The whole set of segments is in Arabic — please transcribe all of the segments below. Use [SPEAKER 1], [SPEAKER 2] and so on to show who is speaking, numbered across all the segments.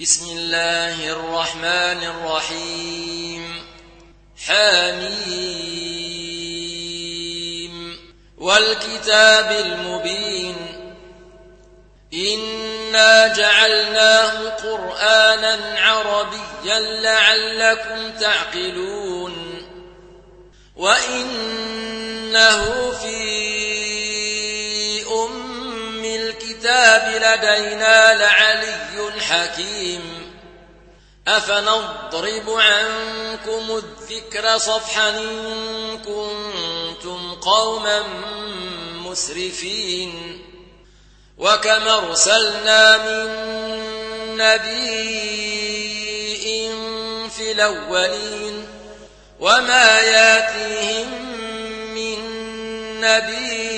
[SPEAKER 1] بسم الله الرحمن الرحيم. حميم. والكتاب المبين. إنا جعلناه قرآنا عربيا لعلكم تعقلون. وإنه في الكتاب لدينا لعلي حكيم. أفنضرب عنكم الذكر صفحا إن كنتم قوما مسرفين. وكم أرسلنا من نبي في الأولين وما ياتيهم من نبي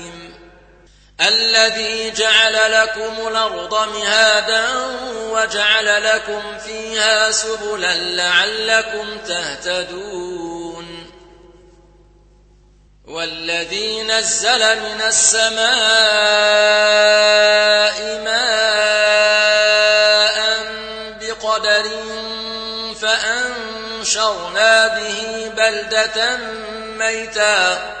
[SPEAKER 1] الذي جعل لكم الأرض مهادا وجعل لكم فيها سبلا لعلكم تهتدون. والذي نزل من السماء ماء بقدر فأنشرنا به بلدة ميتا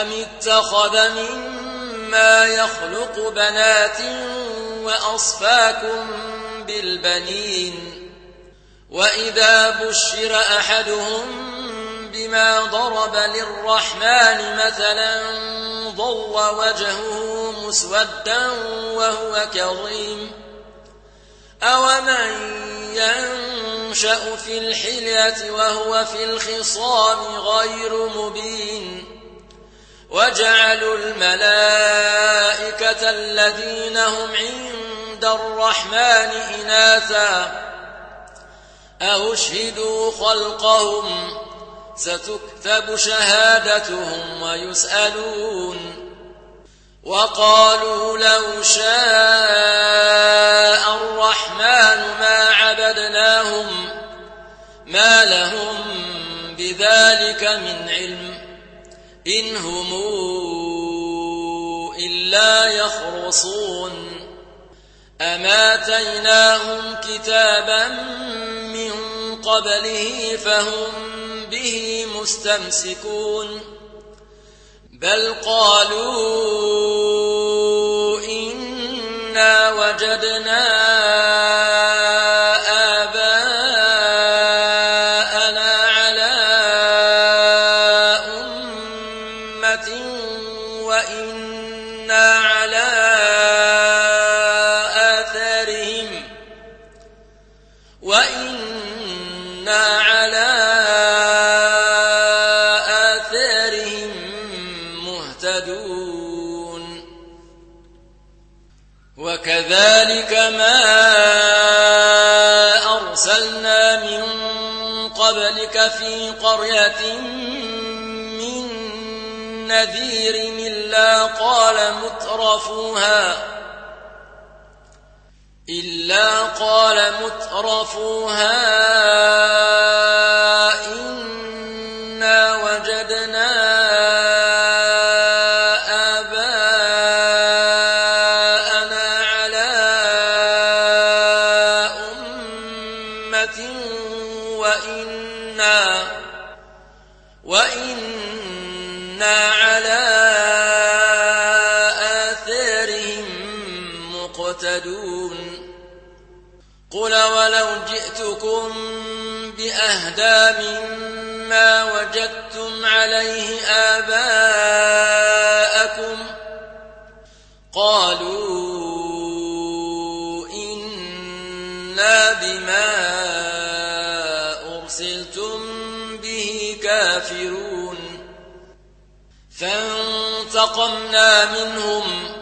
[SPEAKER 1] أم اتخذ مما يخلق بنات وأصفاكم بالبنين وإذا بشر أحدهم بما ضرب للرحمن مثلا ضل وجهه مسودا وهو كظيم أومن ينشأ في الحلية وهو في الخصام غير مبين وجعلوا الملائكة الذين هم عند الرحمن إناثا. أشهدوا خلقهم؟ ستكتب شهادتهم ويسألون. وقالوا لو شاء الرحمن ما عبدناهم ما لهم بذلك من علم. إن هم إلا يخرصون. أماتيناهم كتابا من قبله فهم به مستمسكون. بل قالوا إنا وجدنا نذير إلا قال مترفوها. إلا قال مترفوها. قل ولو جئتكم بأهدى مما وجدتم عليه آباءكم قالوا إنا بما أرسلتم به كافرون فانتقمنا منهم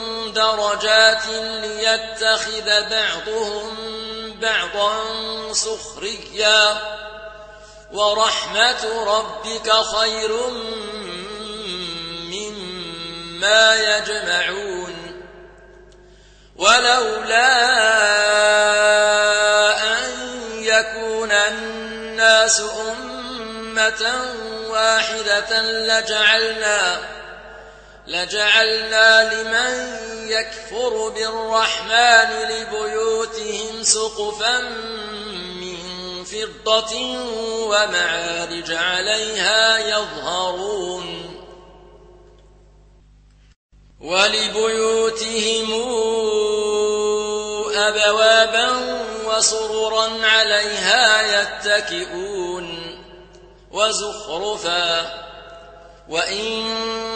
[SPEAKER 1] درجات ليتخذ بعضهم بعضا سخريا. ورحمة ربك خير مما يجمعون. ولولا أن يكون الناس أمة واحدة لجعلنا لجعلنا لمن يكفر بالرحمن لبيوتهم سقفا من فضة ومعارج عليها يظهرون. ولبيوتهم أبوابا وسررا عليها يتكئون وزخرفا. وإن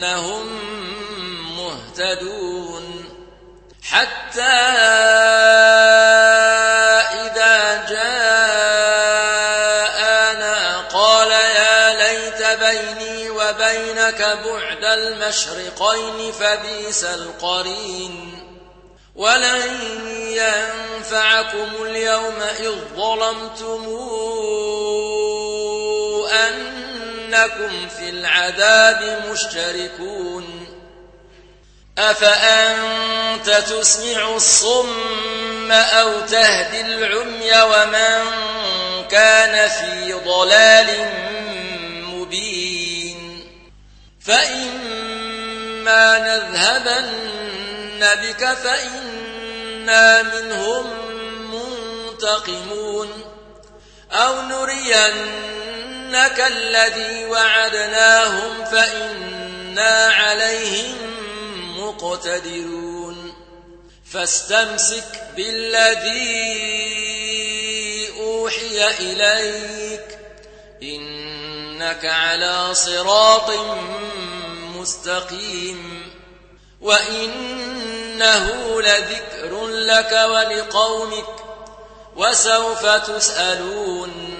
[SPEAKER 1] أنهم مهتدون. حتى إذا جاءنا قال يا ليت بيني وبينك بعد المشرقين فبئس القرين. ولن ينفعكم اليوم إذ ظلمتم أنكم في العذاب مشتركون. أفأنت تسمع الصم أو تهدي العمي ومن كان في ضلال مبين؟ فإما نذهبن بك فإنا منهم منتقمون. أو نرين إنك الذي وعدناهم فإنا عليهم مقتدرون. فاستمسك بالذي أوحي إليك. إنك على صراط مستقيم. وإنه لذكر لك ولقومك. وسوف تسألون.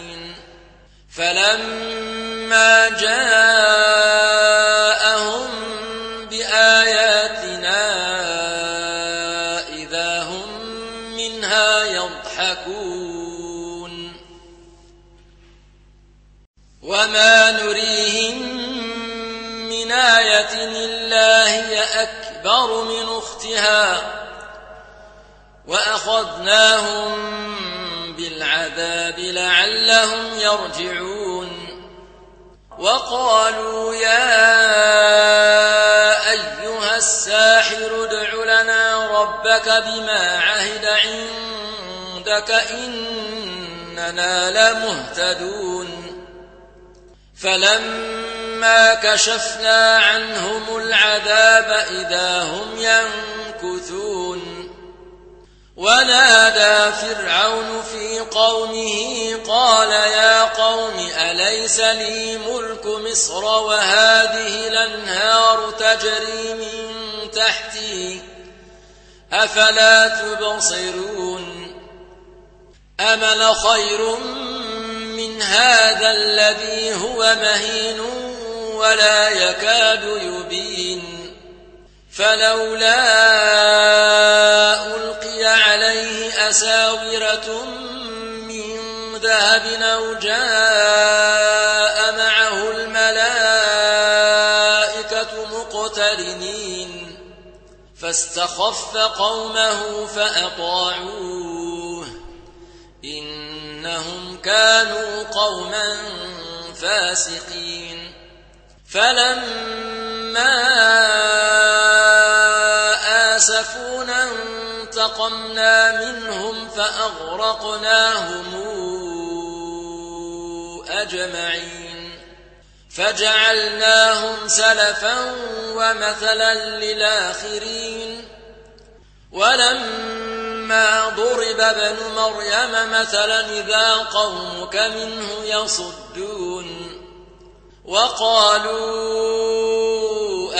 [SPEAKER 1] فلما جاءهم بآياتنا إذا هم منها يضحكون وما نريهم من آية إلا هي أكبر من أختها وأخذناهم بالعذاب لعلهم يرجعون. وقالوا يا أيها الساحر ادع لنا ربك بما عهد عندك إننا لمهتدون. فلما كشفنا عنهم العذاب إذا هم ينكثون. ونادى فرعون في قومه قال يا قوم أليس لي ملك مصر وهذه الأنهار تجري من تحتي أفلا تبصرون أمل خير من هذا الذي هو مهين ولا يكاد يبين فلولا ألقي عليه أساورة من ذهب أو جاء معه الملائكة مقترنين فاستخف قومه فأطاعوه إنهم كانوا قوما فاسقين فلما آسفونا انتقمنا منهم فأغرقناهم أجمعين فجعلناهم سلفا ومثلا للآخرين ولما ضرب ابن مريم مثلا إذا قومك منه يصدون وقالوا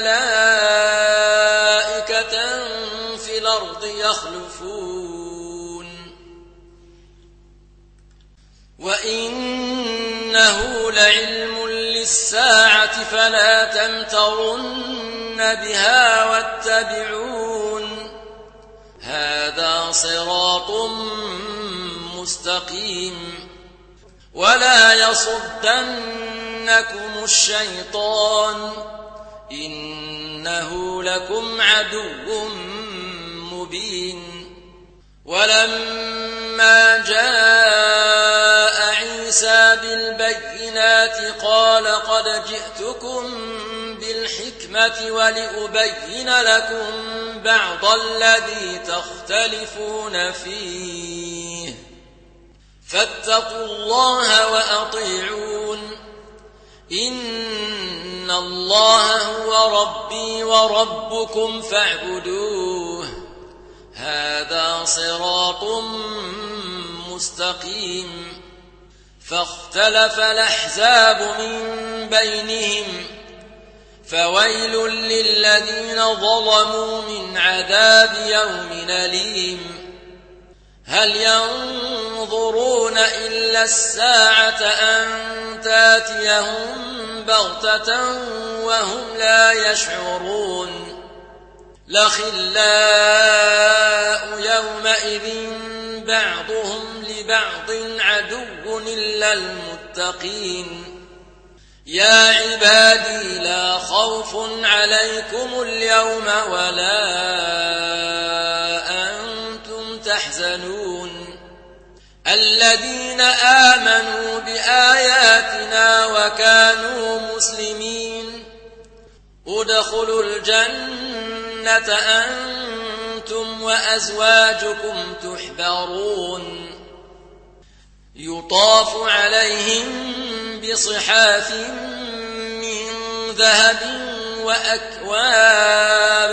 [SPEAKER 1] ملائكة في الأرض يخلفون. وإنه لعلم للساعة فلا تمترن بها واتبعون. هذا صراط مستقيم. ولا يصدنكم الشيطان. إنه لكم عدو مبين. ولما جاء عيسى بالبينات قال قد جئتكم بالحكمة ولأبين لكم بعض الذي تختلفون فيه. فاتقوا الله وأطيعون. إن الله هو ربي وربكم فاعبدوه. هذا صراط مستقيم. فاختلف الأحزاب من بينهم. فويل للذين ظلموا من عذاب يوم أليم. هل ينظرون إلا الساعة أن تاتيهم بغتة وهم لا يشعرون لخلاء يومئذ بعضهم لبعض عدو إلا المتقين يا عبادي لا خوف عليكم اليوم ولا أنتم تحزنون الذين آمنوا بآياتنا وكانوا مسلمين. ادخلوا الجنة أنتم وأزواجكم تحبرون. يطاف عليهم بصحاف من ذهب وأكواب.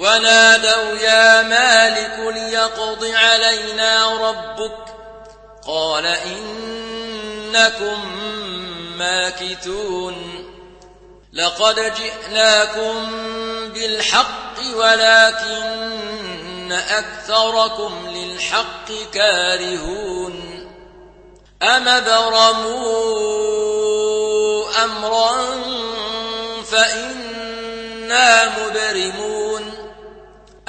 [SPEAKER 1] ونادوا يا مالك ليقض علينا ربك قال إنكم ماكثون لقد جئناكم بالحق ولكن أكثركم للحق كارهون أم برموا أمرا فإنا مبرمون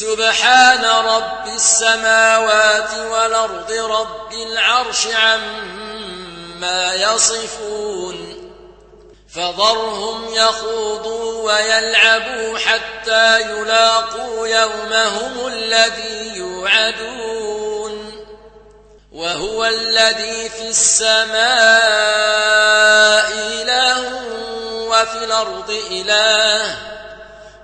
[SPEAKER 1] سبحان رب السماوات والأرض رب العرش عما يصفون فذرهم يخوضوا ويلعبوا حتى يلاقوا يومهم الذي يوعدون وهو الذي في السماء إله وفي الأرض إله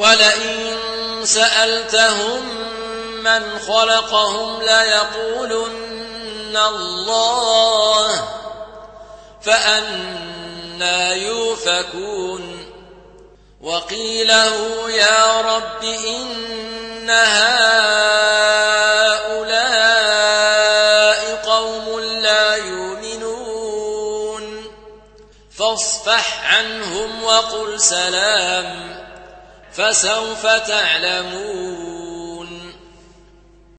[SPEAKER 1] ولئن سألتهم من خلقهم ليقولن الله فأنا يوفكون. وقيله يا رب إن هؤلاء قوم لا يؤمنون. فاصفح عنهم وقل سلام. فسوف تعلمون.